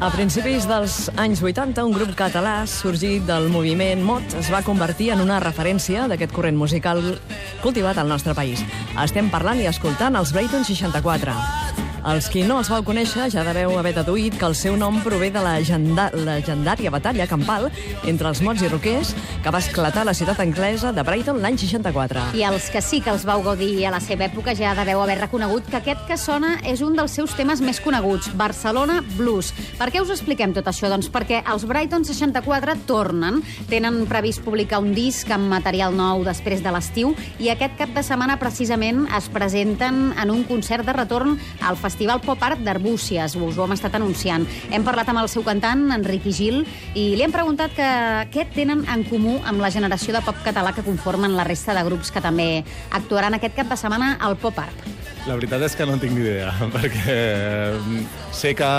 A principis dels anys 80, un grup català sorgit del moviment Mot es va convertir en una referència d'aquest corrent musical cultivat al nostre país. Estem parlant i escoltant els Brayton 64. Els qui no els vau conèixer ja deveu haver deduït que el seu nom prové de la legendària batalla campal entre els mots i roquers que va esclatar a la ciutat anglesa de Brighton l'any 64. I els que sí que els vau gaudir a la seva època ja deveu haver reconegut que aquest que sona és un dels seus temes més coneguts, Barcelona Blues. Per què us expliquem tot això? Doncs perquè els Brighton 64 tornen, tenen previst publicar un disc amb material nou després de l'estiu i aquest cap de setmana precisament es presenten en un concert de retorn al Festival Pop Art d'Arbúcies. Us ho hem estat anunciant. Hem parlat amb el seu cantant, Enriqui Gil, i li hem preguntat que, què tenen en comú amb la generació de pop català que conformen la resta de grups que també actuaran aquest cap de setmana al Pop Art. La veritat és que no en tinc ni idea, perquè sé que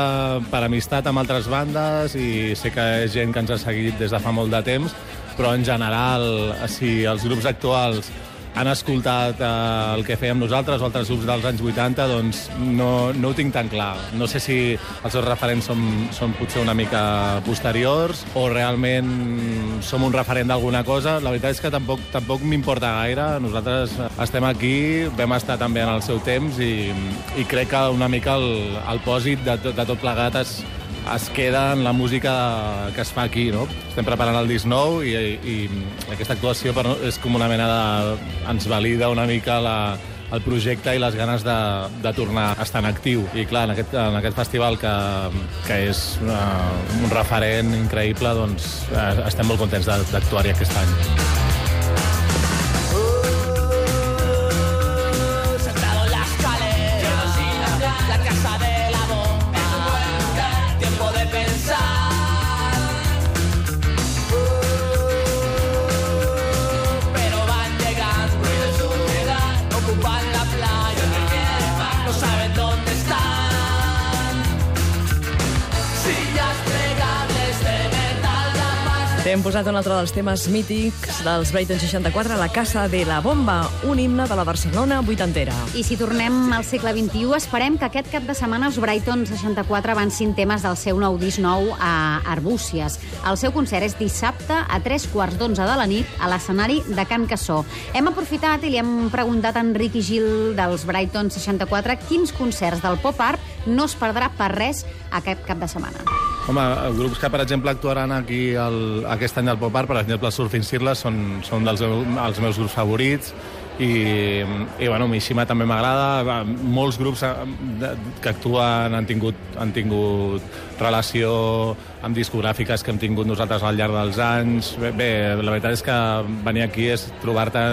per amistat amb altres bandes i sé que és gent que ens ha seguit des de fa molt de temps, però en general, si els grups actuals han escoltat eh, el que fèiem nosaltres o altres grups dels anys 80, doncs no, no ho tinc tan clar. No sé si els seus referents són, són potser una mica posteriors o realment som un referent d'alguna cosa. La veritat és que tampoc, tampoc m'importa gaire. Nosaltres estem aquí, vam estar també en el seu temps i, i crec que una mica el, el pòsit de, de tot plegat és, es queda en la música que es fa aquí, no? Estem preparant el disc nou i, i aquesta actuació per, és com una mena de... ens valida una mica la, el projecte i les ganes de, de tornar a estar en actiu. I clar, en aquest, en aquest festival que, que és una, un referent increïble, doncs eh, estem molt contents d'actuar-hi aquest any. T'hem posat un altre dels temes mítics dels Brighton 64, La Casa de la Bomba, un himne de la Barcelona vuitantera. I si tornem al segle XXI, esperem que aquest cap de setmana els Brighton 64 avancin temes del seu nou disc nou a Arbúcies. El seu concert és dissabte a tres quarts d'onze de la nit a l'escenari de Can Cassó. Hem aprofitat i li hem preguntat a Enric i Gil dels Brighton 64 quins concerts del pop art no es perdrà per res aquest cap de setmana. Home, grups que, per exemple, actuaran aquí el, aquest any al Pop Art, per exemple, Surfing Sirles són, són dels els meus grups favorits i, i bueno, Mishima també m'agrada. Molts grups eh, que actuen han tingut, han tingut relació amb discogràfiques que hem tingut nosaltres al llarg dels anys. Bé, bé la veritat és que venir aquí és trobar-te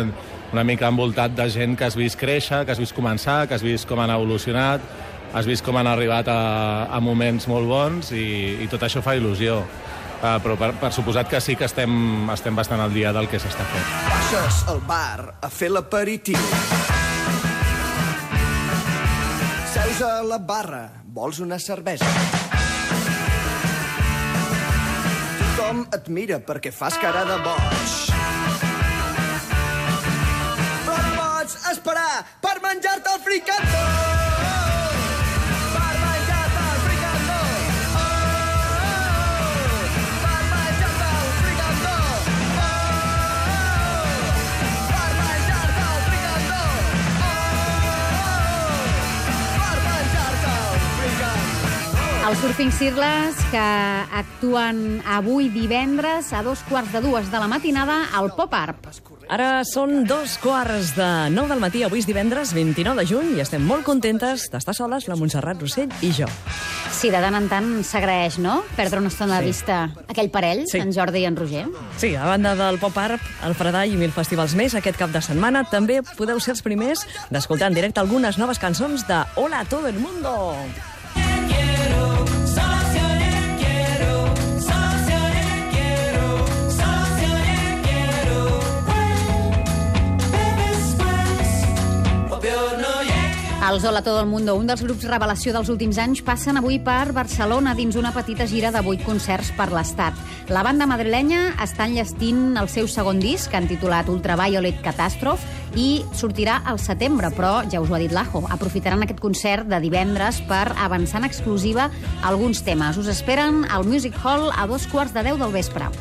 una mica envoltat de gent que has vist créixer, que has vist començar, que has vist com han evolucionat, has vist com han arribat a, a moments molt bons i, i tot això fa il·lusió. Uh, però per, per suposat que sí que estem, estem bastant al dia del que s'està fent. Baixes al bar a fer l'aperitiu. Seus a la barra, vols una cervesa. Tothom et mira perquè fas cara de boig. Però pots esperar per menjar-te el fricandó. Els Surfing Sirles, que actuen avui divendres a dos quarts de dues de la matinada al Pop Art. Ara són dos quarts de nou del matí, avui és divendres 29 de juny i estem molt contentes d'estar soles, la Montserrat Rossell i jo. Sí, de tant en tant s'agraeix, no?, perdre una estona de Sí. vista aquell parell, Sí. en Jordi i en Roger. Sí, a banda del Pop Art, el Fredall i mil festivals més aquest cap de setmana, també podeu ser els primers d'escoltar en directe algunes noves cançons de Hola a todo el mundo. Els Hola Todo el Mundo, un dels grups revelació dels últims anys, passen avui per Barcelona dins una petita gira de vuit concerts per l'Estat. La banda madrilenya està enllestint el seu segon disc, han titulat Ultraviolet Catastrophe, i sortirà al setembre, però ja us ho ha dit l'Ajo, aprofitaran aquest concert de divendres per avançar en exclusiva alguns temes. Us esperen al Music Hall a dos quarts de deu del vespre.